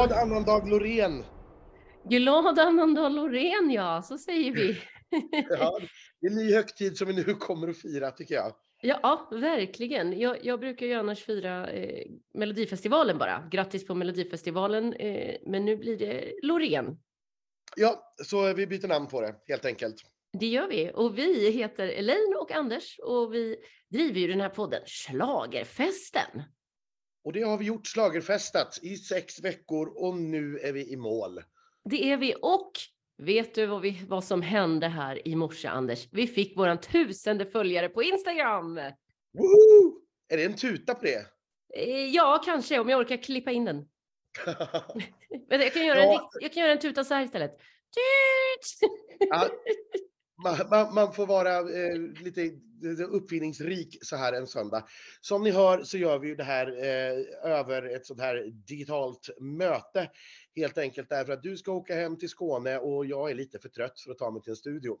Glad annandag Loreen! Glad annandag Loreen, ja, så säger vi. Ja, det är en ny högtid som vi nu kommer att fira tycker jag. Ja, verkligen. Jag, jag brukar ju annars fira eh, Melodifestivalen bara. Grattis på Melodifestivalen. Eh, men nu blir det Loreen. Ja, så vi byter namn på det helt enkelt. Det gör vi. Och vi heter Elaine och Anders och vi driver ju den här podden Schlagerfesten. Och det har vi gjort, slagerfestat i sex veckor och nu är vi i mål. Det är vi. Och vet du vad, vi, vad som hände här i morse, Anders? Vi fick våran tusende följare på Instagram. Woho! Är det en tuta på det? Eh, Ja, kanske om jag orkar klippa in den. Jag kan göra, en, jag kan göra en tuta så här istället. Tut! Ja man, man, man får vara eh, lite uppfinningsrik så här en söndag. Som ni hör så gör vi ju det här eh, över ett sånt här digitalt möte. Helt enkelt därför att du ska åka hem till Skåne och jag är lite för trött för att ta mig till en studio.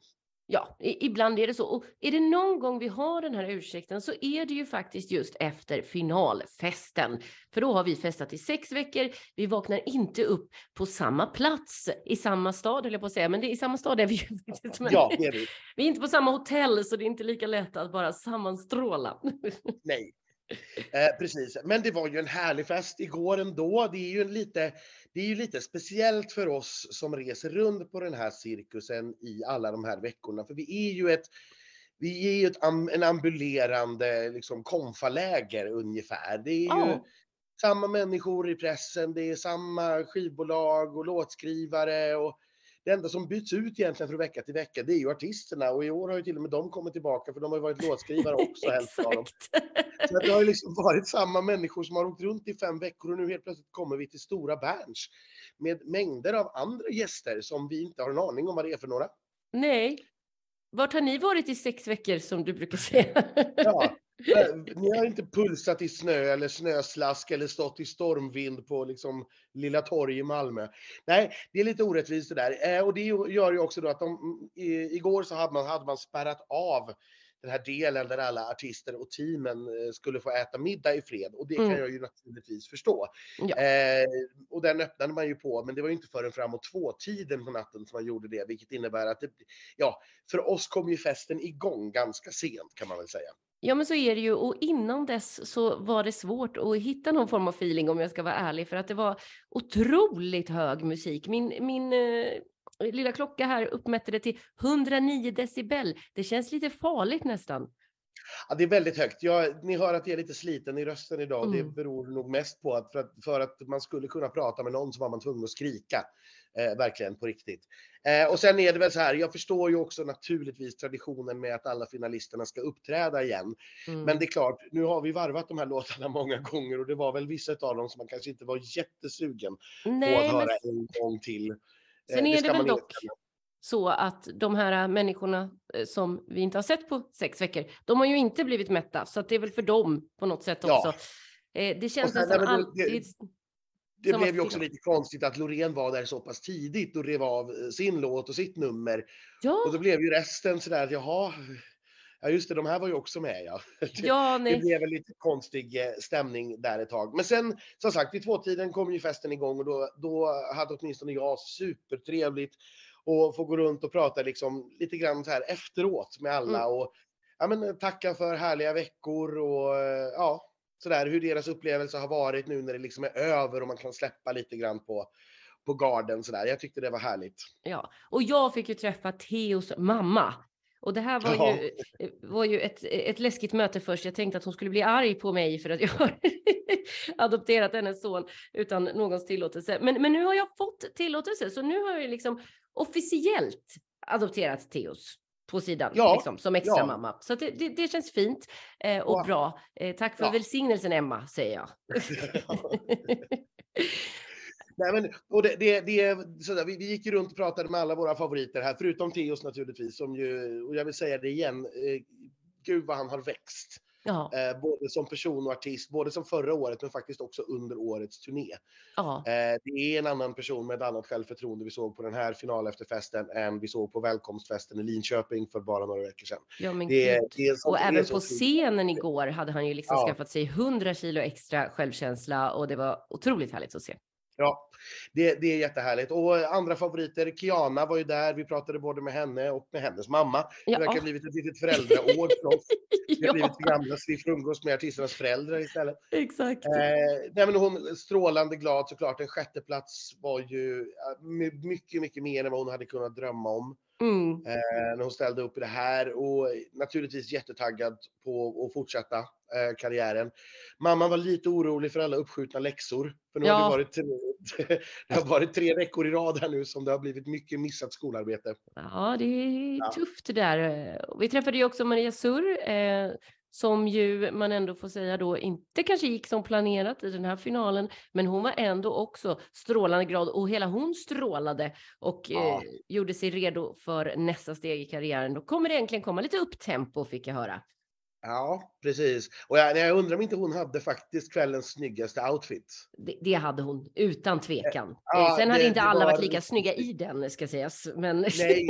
Ja, ibland är det så. Och är det någon gång vi har den här ursäkten så är det ju faktiskt just efter finalfesten. För då har vi festat i sex veckor. Vi vaknar inte upp på samma plats i samma stad, höll jag på att säga. Men det, i samma stad är vi ju faktiskt. Ja, det är vi. vi är inte på samma hotell så det är inte lika lätt att bara sammanstråla. Nej. Eh, precis, men det var ju en härlig fest igår ändå. Det är ju en lite, det är ju lite speciellt för oss som reser runt på den här cirkusen i alla de här veckorna, för vi är ju ett vi är ju ett, en ambulerande liksom, konfaläger ungefär. Det är ju samma människor i pressen, det är samma skivbolag och låtskrivare och det enda som byts ut egentligen från vecka till vecka, det är ju artisterna och i år har ju till och med de kommit tillbaka för de har ju varit låtskrivare också hälften av dem. Exakt. Så det har ju liksom varit samma människor som har åkt runt i fem veckor och nu helt plötsligt kommer vi till Stora Berns med mängder av andra gäster som vi inte har en aning om vad det är för några. Nej. Vart har ni varit i sex veckor som du brukar säga? Ja, Eh, ni har inte pulsat i snö eller snöslask eller stått i stormvind på liksom Lilla torg i Malmö. Nej, det är lite orättvist det där. Eh, och det gör ju också då att de, mm, i, igår så hade man, hade man spärrat av den här delen där alla artister och teamen eh, skulle få äta middag i fred och det kan Mm. jag ju naturligtvis förstå. Ja. Eh, och den öppnade man ju på, men det var ju inte förrän framåt två-tiden på natten som man gjorde det, vilket innebär att det, ja, för oss kom ju festen igång ganska sent kan man väl säga. Ja, men så är det ju. Och innan dess så var det svårt att hitta någon form av feeling om jag ska vara ärlig, för att det var otroligt hög musik. Min, min eh, lilla klocka här uppmätte det till 109 decibel. Det känns lite farligt nästan. Ja, det är väldigt högt. Jag, ni hör att jag är lite sliten i rösten idag. Mm. Det beror nog mest på att för, att för att man skulle kunna prata med någon så var man tvungen att skrika. Eh, verkligen på riktigt. Eh, och sen är det väl så här, jag förstår ju också naturligtvis traditionen med att alla finalisterna ska uppträda igen. Mm. Men det är klart, nu har vi varvat de här låtarna många gånger och det var väl vissa av dem som man kanske inte var jättesugen på Nej, att men höra en gång till. Eh, sen är det väl dock så att de här människorna eh, som vi inte har sett på sex veckor, de har ju inte blivit mätta, så det är väl för dem på något sätt Ja. också. Eh, det känns sen, nästan alltid... Det blev ju också lite konstigt att Loreen var där så pass tidigt och rev av eh, sin låt och sitt nummer. Och Ja, då blev ju resten sådär att jaha, ja just det, de här var ju också med ja. Det, ja, det nej. blev en lite konstig eh, stämning där ett tag. Men sen, som sagt, vid tvåtiden kom ju festen igång och då, då hade åtminstone jag supertrevligt och få gå runt och prata liksom lite grann så här efteråt med alla Mm. och ja, men, tacka för härliga veckor och eh, ja, sådär hur deras upplevelse har varit nu när det liksom är över och man kan släppa lite grann på, på garden sådär. Jag tyckte det var härligt. Ja, och jag fick ju träffa Theos mamma. Och det här var Ja. ju, eh, var ju ett, ett läskigt möte först. Jag tänkte att hon skulle bli arg på mig för att jag har adopterat hennes son utan någons tillåtelse. Men, men nu har jag fått tillåtelse, så nu har jag liksom officiellt adopterat Theos på sidan Ja, liksom, som extra ja. mamma. Så det, det, det känns fint eh, och Ja. bra. Eh, tack för välsignelsen Emma, säger jag. Nej, men, och det, det, det, sådär, vi, vi gick ju runt och pratade med alla våra favoriter här, förutom Theos naturligtvis, som ju, och jag vill säga det igen, eh, gud vad han har växt. Eh, både som person och artist, både som förra året men faktiskt också under årets turné. Eh, det är en annan person med ett annat självförtroende vi såg på den här finalefterfesten än vi såg på välkomstfesten i Linköping för bara några veckor sedan. ja men Det, det är så, Och det även på scenen igår hade han ju liksom Ja. skaffat sig 100 kilo extra självkänsla och det var otroligt härligt att se. Ja, det, det är jättehärligt. Och andra favoriter, Kiana var ju där, vi pratade både med henne och med hennes mamma. Det verkar ha blivit ett litet föräldraår för oss. Vi har blivit för gamla så vi får umgås med artisternas föräldrar istället. Exakt. Eh, nej, men hon strålande glad såklart. En sjätteplats var ju mycket, mycket mer än vad hon hade kunnat drömma om. Mm. Eh, när hon ställde upp i det här och naturligtvis jättetaggad på att fortsätta eh, karriären. Mamman var lite orolig för alla uppskjutna läxor. För nu ja. har det, varit, det har varit tre veckor i rad här nu som det har blivit mycket missat skolarbete. Ja, det är ja. tufft det där. Vi träffade ju också Maria Surr eh, som ju man ändå får säga då inte kanske gick som planerat i den här finalen, men hon var ändå också strålande glad och hela hon strålade och ja. eh, gjorde sig redo för nästa steg i karriären. Då kommer det egentligen komma lite upptempo fick jag höra. Ja, precis. Och jag, jag, undrar om inte hon hade faktiskt kvällens snyggaste outfit. Det, det hade hon, utan tvekan. Ja, Sen det, hade inte alla var... varit lika snygga i den, ska sägas. Men... Nej,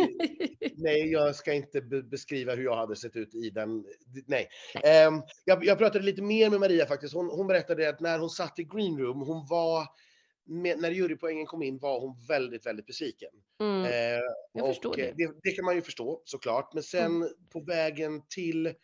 nej, jag ska inte beskriva hur jag hade sett ut i den. Nej. nej. Um, jag, jag, pratade lite mer med Maria faktiskt. Hon, hon berättade att när hon satt i green room, hon var med, när jurypoängen kom in var hon väldigt, väldigt besviken. Mm. Uh, jag förstår det. det. det. kan man ju förstå såklart. Men sen mm. på vägen till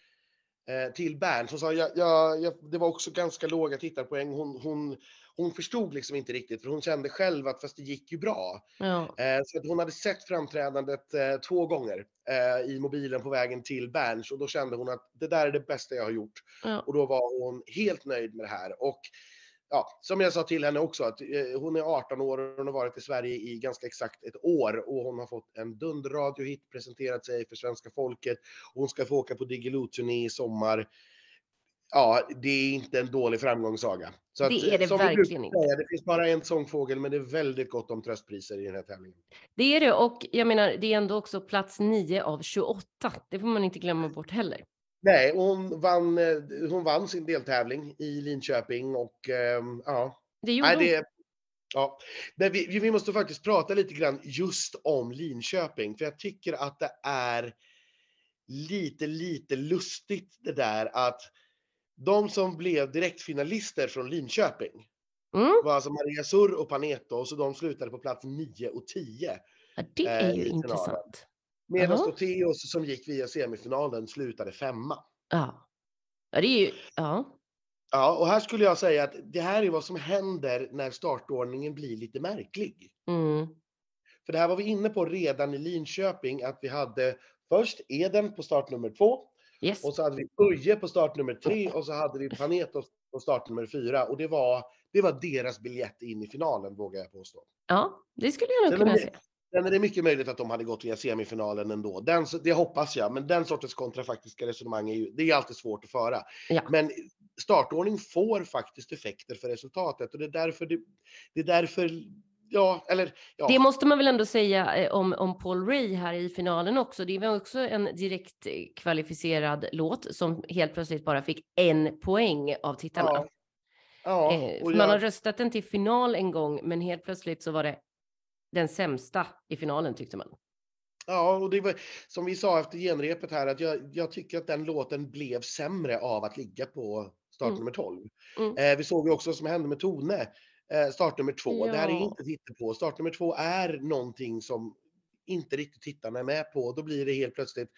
Eh, till Bernt. Hon sa jag, jag, jag, det var också ganska låga tittarpoäng. Hon, hon, hon förstod liksom inte riktigt, för hon kände själv att fast det gick ju bra. Ja. Eh, så att hon hade sett framträdandet eh, två gånger eh, i mobilen på vägen till Berns och då kände hon att det där är det bästa jag har gjort. Ja. Och då var hon helt nöjd med det här. Och ja, som jag sa till henne också, att eh, hon är 18 år och hon har varit i Sverige i ganska exakt ett år och hon har fått en dunderradiohit, presenterat sig för svenska folket. Hon ska få åka på Diggiloo-turné i sommar. Ja, det är inte en dålig framgångssaga. Så det att, är det verkligen inte. Det finns bara en sångfågel, men det är väldigt gott om tröstpriser i den här tävlingen. Det är det, och jag menar, det är ändå också plats 9 av 28. Det får man inte glömma bort heller. Nej, hon vann, eh, hon vann sin deltävling i Linköping och ähm, ja. Det gjorde Nej, det, Ja, vi, vi måste faktiskt prata lite grann just om Linköping, för jag tycker att det är lite, lite lustigt det där att de som blev direktfinalister från Linköping mm. var alltså Maria Surr och Paneto, så de slutade på plats 9 och 10. Ja, det är ju eh, intressant. Medan uh -huh. som gick via semifinalen slutade femma. Ja. Ja, det är ju, ja. Ja, och här skulle jag säga att det här är vad som händer när startordningen blir lite märklig. Mm. För det här var vi inne på redan i Linköping, att vi hade först Eden på start nummer två. Yes. Och så hade vi Uje på start nummer tre och så hade vi Panetos på start nummer fyra. Och det var, det var deras biljett in i finalen, vågar jag påstå. Ja, det skulle jag nog kunna säga. Är det mycket möjligt att de hade gått via semifinalen ändå. Den, det hoppas jag, men den sortens kontrafaktiska resonemang är ju, det är alltid svårt att föra. Ja. Men startordning får faktiskt effekter för resultatet och det är därför det, det är därför Ja, eller, ja. Det måste man väl ändå säga eh, om, om Paul Ray här i finalen också. Det var också en direkt kvalificerad låt som helt plötsligt bara fick en poäng av tittarna. Ja. Ja, eh, man jag... har röstat den till final en gång, men helt plötsligt så var det den sämsta i finalen tyckte man. Ja, och det var som vi sa efter genrepet här att jag, jag tycker att den låten blev sämre av att ligga på startnummer mm. 12. Mm. Eh, vi såg ju också vad som hände med Tone, eh, startnummer 2. Ja. Det här är inte på. Startnummer 2 är någonting som inte riktigt tittarna är med på. Då blir det helt plötsligt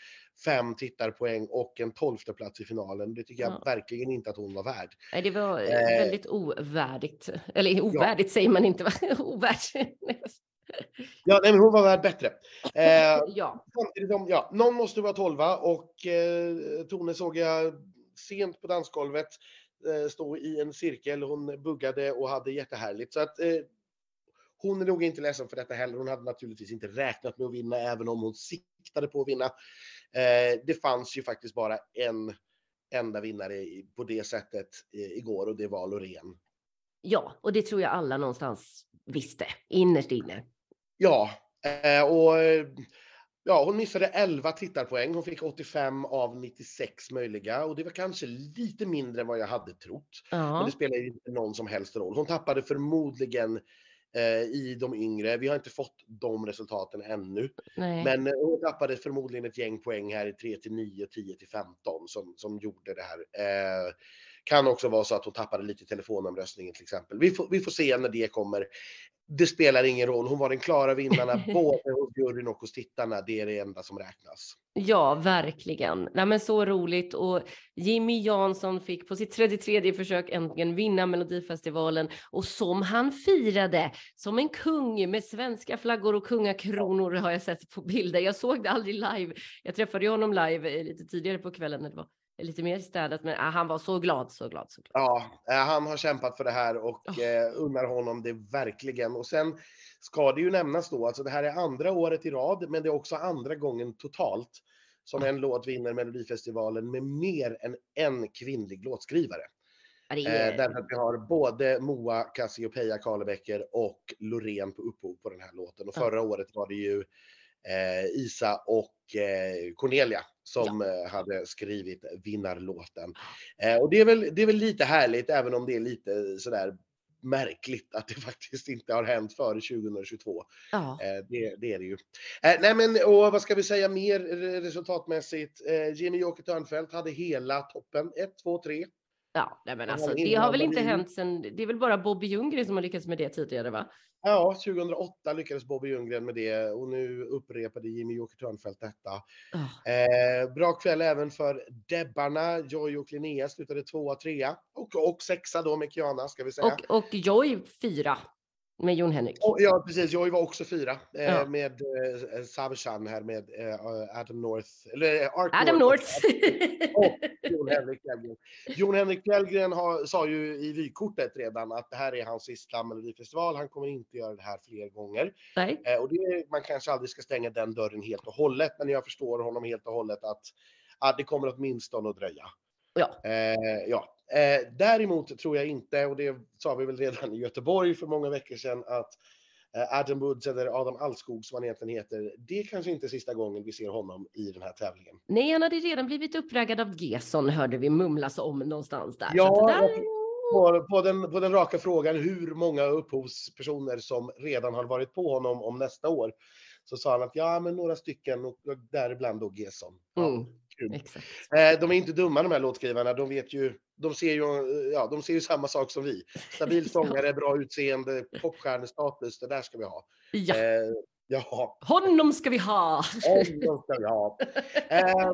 fem tittarpoäng och en tolfte plats i finalen. Det tycker jag ja. verkligen inte att hon var värd. Nej, det var eh, väldigt ovärdigt. Eller ovärdigt ja. säger man inte, ovärt. Ja, nej, men hon var värd bättre. Eh, ja. Samtidigt som, ja, någon måste vara tolva och eh, Tone såg jag sent på dansgolvet eh, stå i en cirkel. Hon buggade och hade jättehärligt. Så att eh, hon är nog inte ledsen för detta heller. Hon hade naturligtvis inte räknat med att vinna, även om hon siktade på att vinna. Eh, det fanns ju faktiskt bara en enda vinnare på det sättet eh, igår och det var Loreen. Ja, och det tror jag alla någonstans visste innerst inne. Ja, eh, och ja, hon missade 11 tittarpoäng. Hon fick 85 av 96 möjliga och det var kanske lite mindre än vad jag hade trott. Ja. Men det spelar inte någon som helst roll. Hon tappade förmodligen eh, i de yngre. Vi har inte fått de resultaten ännu. Nej. Men eh, hon tappade förmodligen ett gäng poäng här i 3 till 9, 10 till 15 som, som gjorde det här. Eh, Kan också vara så att hon tappade lite i telefonomröstningen till exempel. Vi får, vi får se när det kommer. Det spelar ingen roll. Hon var den klara vinnarna både hos juryn och hos tittarna. Det är det enda som räknas. Ja, verkligen. Nej, men så roligt och Jimmy Jansson fick på sitt 33 försök äntligen vinna Melodifestivalen och som han firade som en kung med svenska flaggor och kungakronor har jag sett på bilder. Jag såg det aldrig live. Jag träffade honom live eh, lite tidigare på kvällen när det var lite mer städat, men ah, han var så glad, så glad, så glad. Ja, eh, han har kämpat för det här och oh. unnar honom det verkligen. Och sen ska det ju nämnas då, alltså det här är andra året i rad, men det är också andra gången totalt som en låt vinner Melodifestivalen med mer än en kvinnlig låtskrivare. Är... Eh, därför att vi har både Moa Cassiopeia Karlebäcker och Loreen på upphov på den här låten. Och förra året var det ju eh, Isa och eh, Cornelia som ja. Eh, hade skrivit vinnarlåten. Eh, och det är, väl, det är väl lite härligt, även om det är lite sådär märkligt att det faktiskt inte har hänt före 2022. Ja. Eh, det, det, är det ju. Nej men, och vad ska vi säga mer resultatmässigt? Eh, Jimmy Joker Törnfeldt hade hela toppen, 1, 2, 3. Ja, nej men alltså, det har väl inte hänt sen, det är väl bara Bobby Ljunggren som har lyckats med det tidigare va? Ja, 2008 lyckades Bobby Ljunggren med det och nu upprepade Jimmy Joker Törnfeldt detta. Oh. Eh, bra kväll även för Debbarna. Joy och Linnea slutade tvåa, trea och, och sexa då med Kiana ska vi säga. Och, och Joy fyra. Med Jon Henrik. Ja, precis. Jag var också fyra eh, ja. med eh, Savchan här med eh, Adam North. Eller eh, Art Adam North. North. och Jon Henrik Fjällgren. Jon Henrik Fjällgren har, sa ju i vykortet redan att det här är hans sista Melodifestival. Han kommer inte göra det här fler gånger. Nej. Och det, man kanske aldrig ska stänga den dörren helt och hållet, men jag förstår honom helt och hållet att, att det kommer åtminstone att dröja. Ja. Eh, ja. Eh, däremot tror jag inte, och det sa vi väl redan i Göteborg för många veckor sedan, att eh, Adam Woods eller Adam Alskog som han egentligen heter, det är kanske inte sista gången vi ser honom i den här tävlingen. Nej, han hade redan blivit uppraggad av Gesson hörde vi mumlas om någonstans där. Ja, där... på, på, den, på den raka frågan hur många upphovspersoner som redan har varit på honom om nästa år, så sa han att ja, men några stycken och däribland då Gesson. Ja. Mm kul. Eh, de är inte dumma de här låtskrivarna. De vet ju, de ser ju, ja, de ser ju samma sak som vi. Stabil sångare, bra utseende, popstjärnestatus, det där ska vi ha. Ja. Eh, ja. Honom ska vi ha! Honom ska vi ha. Eh,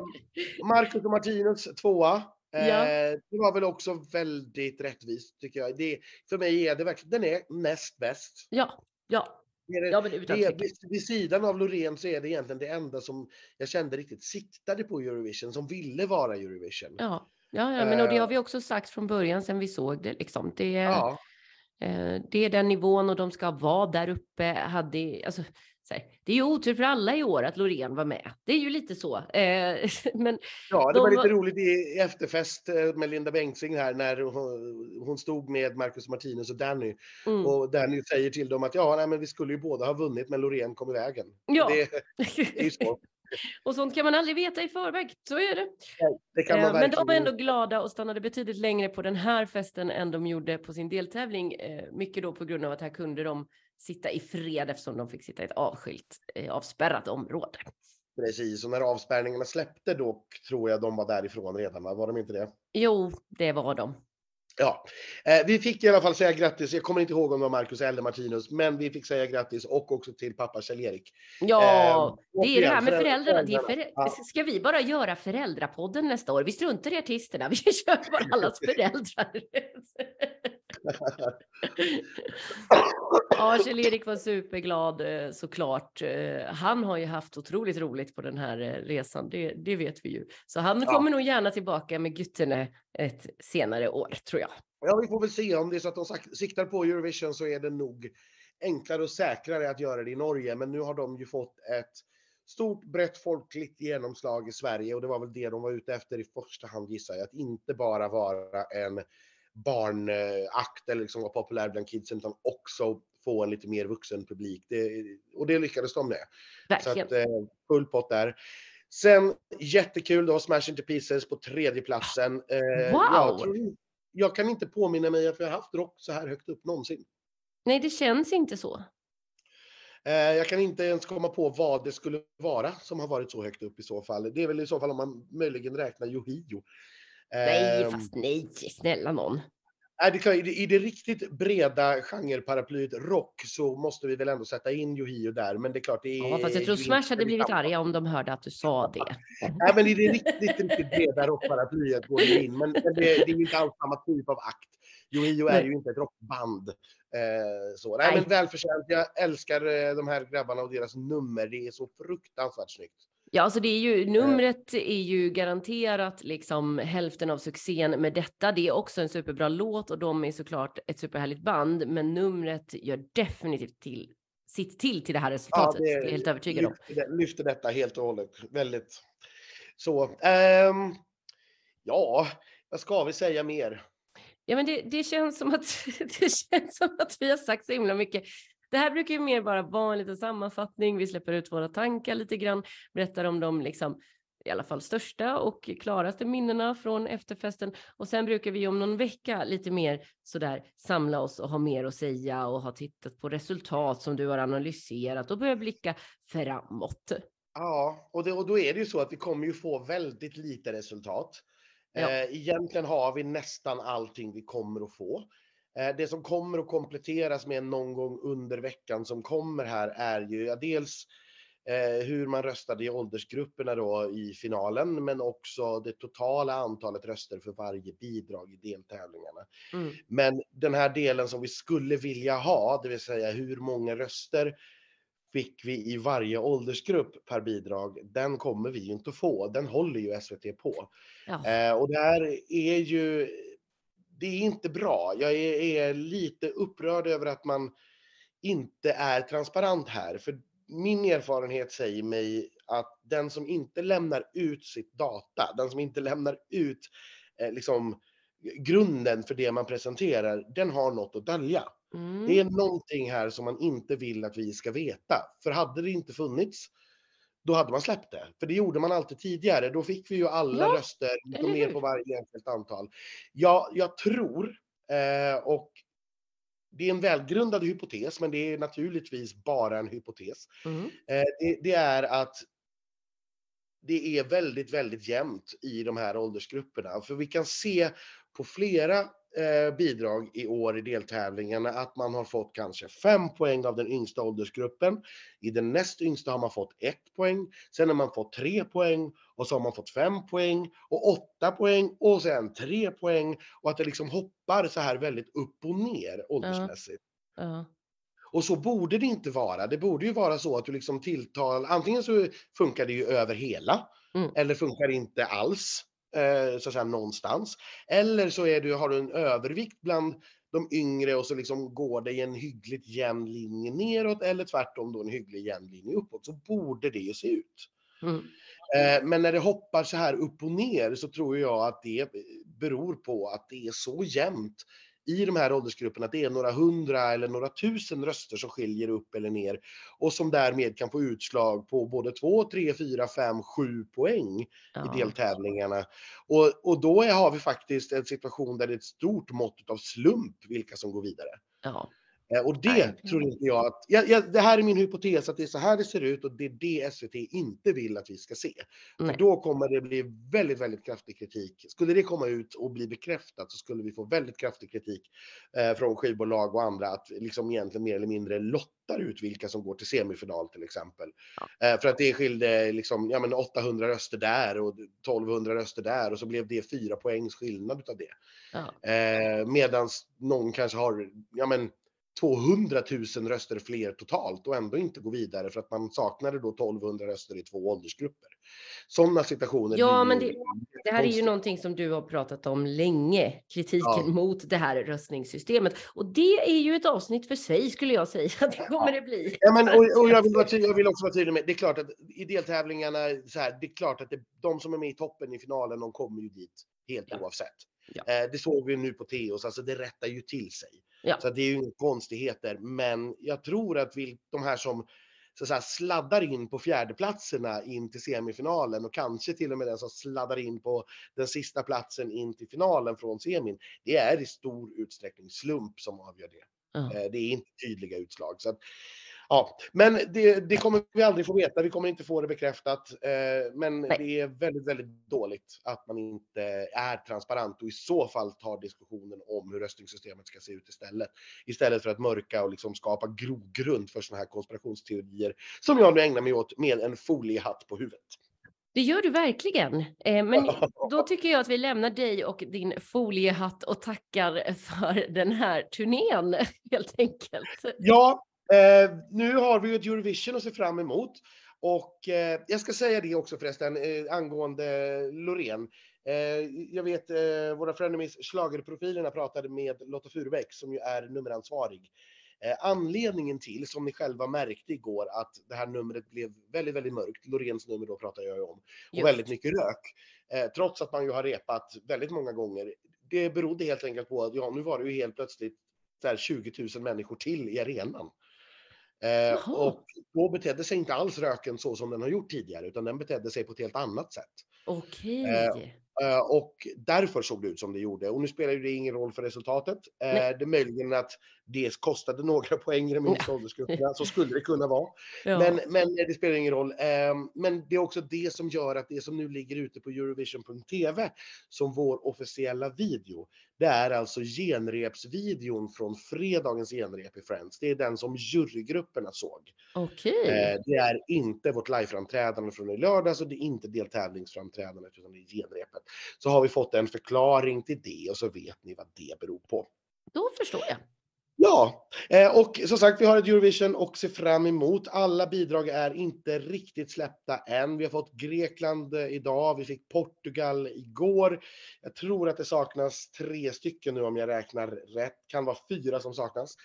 Marcus och Martinus tvåa. Eh, ja. Det var väl också väldigt rättvist tycker jag. Det, för mig är det verkligen, den är näst bäst. Ja, ja. Det, ja, men utan det, vid, vid sidan av Loreen så är det egentligen det enda som jag kände riktigt siktade på Eurovision, som ville vara Eurovision. Ja, ja, ja men och det har vi också sagt från början sedan vi såg det. Liksom. det, ja. eh, det är den nivån och de ska vara där uppe. Hade, alltså, här, det är ju otur för alla i år att Loreen var med. Det är ju lite så. Eh, men ja, det de... var lite roligt i efterfest eh, med Linda Bengtzing här när hon, hon stod med Marcus Martinez och Danny. Mm. Och Danny säger till dem att ja, nej, men vi skulle ju båda ha vunnit, men Loreen kom i vägen. Ja. Det, det är ju så. Och sånt kan man aldrig veta i förväg, så är det. det kan man eh, men de var ändå glada och stannade betydligt längre på den här festen än de gjorde på sin deltävling. Eh, mycket då på grund av att här kunde de sitta i fred eftersom de fick sitta i ett avskilt, eh, avspärrat område. Precis, och när avspärrningarna släppte då tror jag de var därifrån redan, var de inte det? Jo, det var de. Ja, eh, vi fick i alla fall säga grattis. Jag kommer inte ihåg om det var Marcus eller Martinus, men vi fick säga grattis och också till pappa Kjell-Erik. Ja, eh, det är det här med föräldrarna. Det för... ja. Ska vi bara göra föräldrapodden nästa år? Vi struntar i artisterna, vi kör bara allas föräldrar. ja, Kjell-Erik var superglad eh, såklart. Eh, han har ju haft otroligt roligt på den här eh, resan, det, det vet vi ju. Så han ja. kommer nog gärna tillbaka med Gyttene ett senare år, tror jag. Ja, vi får väl se. Om det är så att de siktar på Eurovision så är det nog enklare och säkrare att göra det i Norge. Men nu har de ju fått ett stort brett folkligt genomslag i Sverige och det var väl det de var ute efter i första hand gissar jag. Att inte bara vara en barnakt eller liksom vara populär bland kidsen utan också få en lite mer vuxen publik. Det, och det lyckades de med. Verkligen. Så att, eh, full pott där. Sen jättekul då, Smash Into Pieces på tredje platsen. Eh, wow! Jag, tror, jag, kan inte påminna mig att vi har haft rock så här högt upp någonsin. Nej, det känns inte så. Eh, jag kan inte ens komma på vad det skulle vara som har varit så högt upp i så fall. Det är väl i så fall om man möjligen räknar Yohio. Nej, Ehm, fast nej, snälla nån. Nej, det är klart, i, det, I det riktigt breda genreparaplyet rock så måste vi väl ändå sätta in Yohio där. Men det är klart, det är Ja, fast jag tror Smash hade blivit arga om de hörde att du sa det. Nej, men i det riktigt, riktigt breda rockparaplyet går det in. Men, det, det är ju inte alls samma typ av akt. Yohio är ju inte ett rockband. Eh, så. Nej, Nej. men välförtjänt. Jag älskar eh, de här grabbarna och deras nummer. Det är så fruktansvärt snyggt. Ja, alltså det är ju numret är ju garanterat liksom hälften av succén med detta. Det är också en superbra låt och de är såklart ett superhärligt band, men numret gör definitivt till sitt till till det här resultatet. det, är jag helt övertygad om. lyfter, det- lyfter detta helt och hållet. Väldigt så. ehm, ja, vad ska vi säga mer? Ja, men det, det känns som att det känns som att vi har sagt så himla mycket. Det här brukar ju mer bara vara en liten sammanfattning. Vi släpper ut våra tankar lite grann, berättar om de liksom i alla fall största och klaraste minnena från efterfesten. Och sen brukar vi om någon vecka lite mer sådär samla oss och ha mer att säga och ha tittat på resultat som du har analyserat och börja blicka framåt. Ja, och, det, och då är det ju så att vi kommer ju få väldigt lite resultat. Ja. Eh, egentligen har vi nästan allting vi kommer att få. Eh, det som kommer att kompletteras med någon gång under veckan som kommer här är ju ja, dels eh, hur man röstade i åldersgrupperna då i finalen, men också det totala antalet röster för varje bidrag i deltävlingarna. Mm. Men den här delen som vi skulle vilja ha, det vill säga hur många röster fick vi i varje åldersgrupp per bidrag, den kommer vi ju inte få. Den håller ju SVT på. Ja. Eh, och det här är ju, det är inte bra. Jag är, är lite upprörd över att man inte är transparent här. För min erfarenhet säger mig att den som inte lämnar ut sitt data, den som inte lämnar ut eh, liksom grunden för det man presenterar, den har något att dölja. Mm. Det är någonting här som man inte vill att vi ska veta. För hade det inte funnits, då hade man släppt det. För det gjorde man alltid tidigare. Då fick vi ju alla Ja, röster, ner hur? på varje enskilt antal. Ja, jag tror, eh, och det är en välgrundad hypotes, men det är naturligtvis bara en hypotes. Mm. Eh, det, det är att det är väldigt, väldigt jämnt i de här åldersgrupperna. För vi kan se på flera eh, bidrag i år i deltävlingarna att man har fått kanske fem poäng av den yngsta åldersgruppen. I den näst yngsta har man fått ett poäng. Sen har man fått tre poäng och så har man fått fem poäng och åtta poäng och sen tre poäng och att det liksom hoppar så här väldigt upp och ner åldersmässigt. Ja. Och så borde det inte vara. Det borde ju vara så att du liksom tilltal, antingen så funkar det ju över hela, Mm. eller funkar inte alls, eh, så att säga någonstans. Eller så är du, har du en övervikt bland de yngre och så liksom går det i en hyggligt jämn linje neråt, eller tvärtom då en hygglig jämn linje uppåt. Så borde det ju se ut. Mm. Eh, Men när det hoppar så här upp och ner så tror jag att det beror på att det är så jämnt i de här åldersgrupperna att det är några hundra eller några tusen röster som skiljer upp eller ner och som därmed kan få utslag på både två, tre, fyra, fem, sju poäng i Ja. deltävlingarna. Och, och då är, har vi faktiskt en situation där det är ett stort mått av slump vilka som går vidare. Ja. Eh, Och det Nej. tror inte jag att... Ja, ja, det här är min hypotes att det är så här det ser ut och det är det SVT inte vill att vi ska se. Nej. För då kommer det bli väldigt, väldigt kraftig kritik. Skulle det komma ut och bli bekräftat så skulle vi få väldigt kraftig kritik eh, från skivbolag och andra att liksom egentligen mer eller mindre lottar ut vilka som går till semifinal till exempel. Eh, för att det skilde liksom, ja, men 800 röster där och 1200 röster där och så blev det fyra poängs skillnad utav det. Ja. Eh, Medan någon kanske har ja, men 200 000 röster fler totalt och ändå inte går vidare för att man saknade då 1200 röster i två åldersgrupper. Sådana situationer Ja, men det- Det här är ju någonting som du har pratat om länge, kritiken Ja. mot det här röstningssystemet. Och det är ju ett avsnitt för sig skulle jag säga. Det kommer det bli. Ja, men, och, och jag, vill vara jag vill också vara tydlig med, det är klart att i deltävlingarna, så här, det är klart att det, de som är med i toppen i finalen, de kommer ju dit helt Ja. oavsett. Ja. Eh, det såg vi nu på Teos, alltså det rättar ju till sig. Ja. Så det är ju inga konstigheter, men jag tror att vi, de här som så att sladdar in på fjärdeplatserna in till semifinalen och kanske till och med den som sladdar in på den sista platsen in till finalen från semin. Det är i stor utsträckning slump som avgör det. Eh, Det är inte tydliga utslag. Så att, Ja, men det, det, kommer vi aldrig få veta. Vi kommer inte få det bekräftat. Eh, men Nej. det är väldigt, väldigt dåligt att man inte är transparent och i så fall tar diskussionen om hur röstningssystemet ska se ut istället. Istället för att mörka och liksom skapa grogrund för sådana här konspirationsteorier som jag nu ägnar mig åt med en foliehatt på huvudet. Det gör du verkligen. Eh, men då tycker jag att vi lämnar dig och din foliehatt och tackar för den här turnén helt enkelt. Ja, eh, nu har vi ju ett Eurovision att se fram emot. Och eh, jag ska säga det också förresten eh, angående Loreen. Eh, jag vet eh, våra frenemies schlagerprofilerna pratade med Lotta Furubäck som ju är nummeransvarig. Eh, anledningen till, som ni själva märkte igår, att det här numret blev väldigt, väldigt mörkt, Loreens nummer då pratar jag ju om, och Just. väldigt mycket rök. Trots att man ju har repat väldigt många gånger. Det berodde helt enkelt på att ja, nu var det ju helt plötsligt där 20 000 människor till i arenan. Eh, och då betedde sig inte alls röken så som den har gjort tidigare, utan den betedde sig på ett helt annat sätt. Okej. Eh, och därför såg det ut som det gjorde. Och nu spelar ju det ingen roll för resultatet. Eh, det är möjligen att det kostade några poäng i de yngsta åldersgrupperna, så skulle det kunna vara. Ja. Men, men det spelar ingen roll. Ehm, Men det är också det som gör att det som nu ligger ute på Eurovision.tv som vår officiella video, det är alltså genrepsvideon från fredagens genrep i Friends. Det är den som jurygrupperna såg. Okej. Eh, Det är inte vårt liveframträdande från i lördags och det är inte deltävlingsframträdandet utan det är genrepet. Så har vi fått en förklaring till det och så vet ni vad det beror på. Då förstår jag. Ja, eh, och som sagt, vi har ett Eurovision och ser fram emot. Alla bidrag är inte riktigt släppta än. Vi har fått Grekland eh, idag, vi fick Portugal igår. Jag tror att det saknas tre stycken nu om jag räknar rätt. Kan vara fyra som saknas.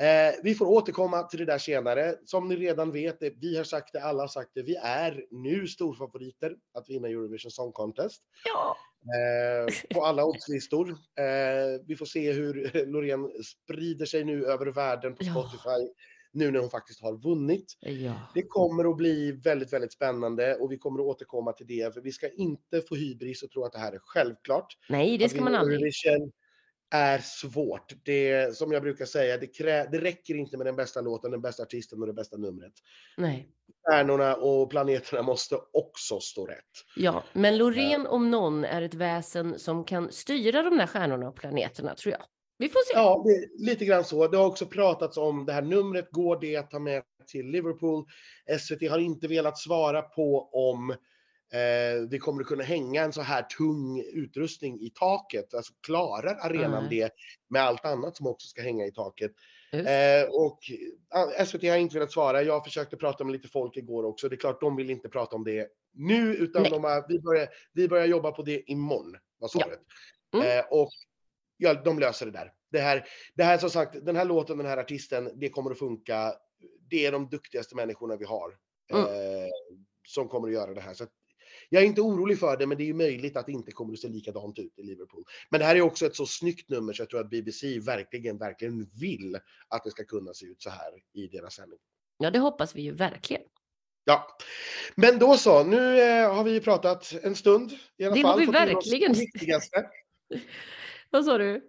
Eh, vi får återkomma till det där senare. Som ni redan vet, vi har sagt det, alla har sagt det. Vi är nu storfavoriter att vinna Eurovision Song Contest. Ja. Eh, på alla oddslistor. Eh, vi får se hur Loreen sprider sig nu över världen på Ja. Spotify. Nu när hon faktiskt har vunnit. Ja. Det kommer att bli väldigt, väldigt spännande och vi kommer att återkomma till det. För vi ska inte få hybris och tro att det här är självklart. Nej, det ska man aldrig. Eurovision är svårt. Det, som jag brukar säga, det, krä, det räcker inte med den bästa låten, den bästa artisten och det bästa numret. Nej. Stjärnorna och planeterna måste också stå rätt. Ja, men Loreen om någon är ett väsen som kan styra de där stjärnorna och planeterna, tror jag. Vi får se. Ja, det är lite grann så. Det har också pratats om det här numret. Går det att ta med till Liverpool? SVT har inte velat svara på om eh, vi kommer att kunna hänga en så här tung utrustning i taket. Alltså klarar arenan Nej. det med allt annat som också ska hänga i taket? Eh, och SVT har inte velat svara. Jag försökte prata med lite folk igår också. Det är klart, de vill inte prata om det nu, utan Nej. de har, vi, börjar, vi börjar jobba på det imorgon, var Ja. svaret. Mm. Eh, och ja, de löser det där. Det här, det här som sagt, den här låten, den här artisten, det kommer att funka. Det är de duktigaste människorna vi har Mm. eh, som kommer att göra det här. Så jag är inte orolig för det, men det är ju möjligt att det inte kommer att se likadant ut i Liverpool. Men det här är också ett så snyggt nummer så jag tror att BBC verkligen, verkligen vill att det ska kunna se ut så här i deras sändning. Ja, det hoppas vi ju verkligen. Ja, men då så. Nu eh, har vi pratat en stund i alla Det fall. har vi verkligen. Det viktigaste. Vad sa du?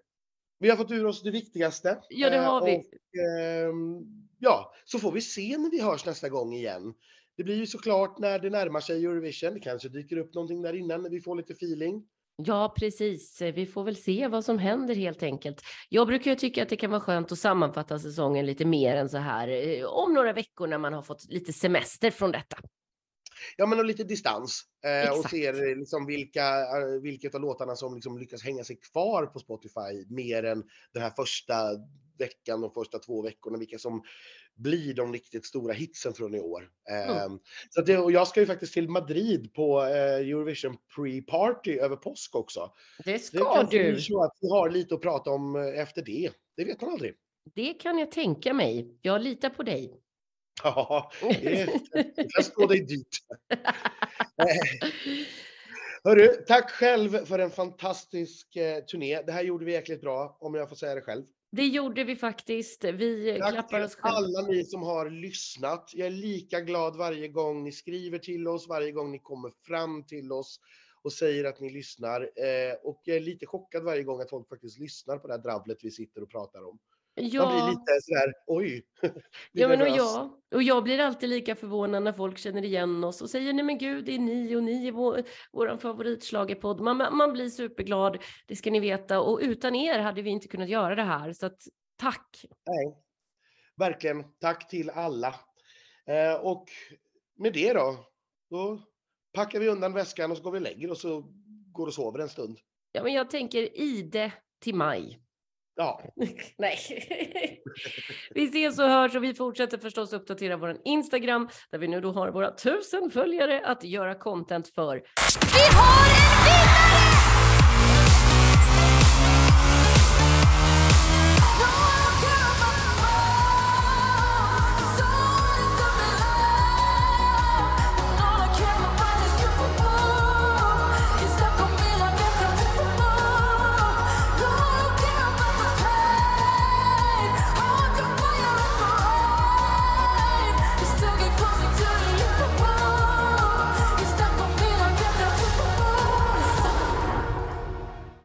Vi har fått ur oss det viktigaste. Ja, det Eh, har vi. Och, ehm, ja, så får vi se när vi hörs nästa gång igen. Det blir ju såklart när det närmar sig Eurovision. Det kanske dyker upp någonting där innan när vi får lite feeling. Ja, precis. Vi får väl se vad som händer helt enkelt. Jag brukar ju tycka att det kan vara skönt att sammanfatta säsongen lite mer än så här eh, om några veckor när man har fått lite semester från detta. Ja, men och lite distans. Eh, och ser eh, liksom vilka, eh, vilket av låtarna som liksom lyckas hänga sig kvar på Spotify mer än den här första veckan, de första två veckorna, vilka som blir de riktigt stora hitsen från i år. Eh, så att det, och jag ska ju faktiskt till Madrid på eh, Eurovision pre-party över påsk också. Det Det ska kanske du. så att vi har lite att prata om eh, efter det. Det vet man aldrig. Det kan jag tänka mig. Jag litar på dig. Ja, det det kan stå dig dyrt. Eh, Hörru, tack själv för en fantastisk turné. Det här gjorde vi jäkligt bra, om jag får säga det själv. Det gjorde vi faktiskt. Vi Tack klappar oss själva. alla ni som har lyssnat. Jag är lika glad varje gång ni skriver till oss, varje gång ni kommer fram till oss och säger att ni lyssnar. Eh, och jag är lite chockad varje gång att folk faktiskt lyssnar på det här dravlet vi sitter och pratar om. Ja. Man blir lite sådär, oj. ja, men och jag, och jag blir alltid lika förvånad när folk känner igen oss och säger nej men gud, det är ni och ni är vår, vår favoritslagerpodd. Man, man blir superglad, det ska ni veta. Och utan er hade vi inte kunnat göra det här. Så att, tack! Nej, verkligen. Tack till alla. Eh, och med det då, då packar vi undan väskan och så går vi och lägger och går och sover en stund. Ja, men jag tänker ide till maj. Ja. Nej. vi ses och hörs och vi fortsätter förstås uppdatera vår Instagram där vi nu då har våra tusen följare att göra content för. Vi har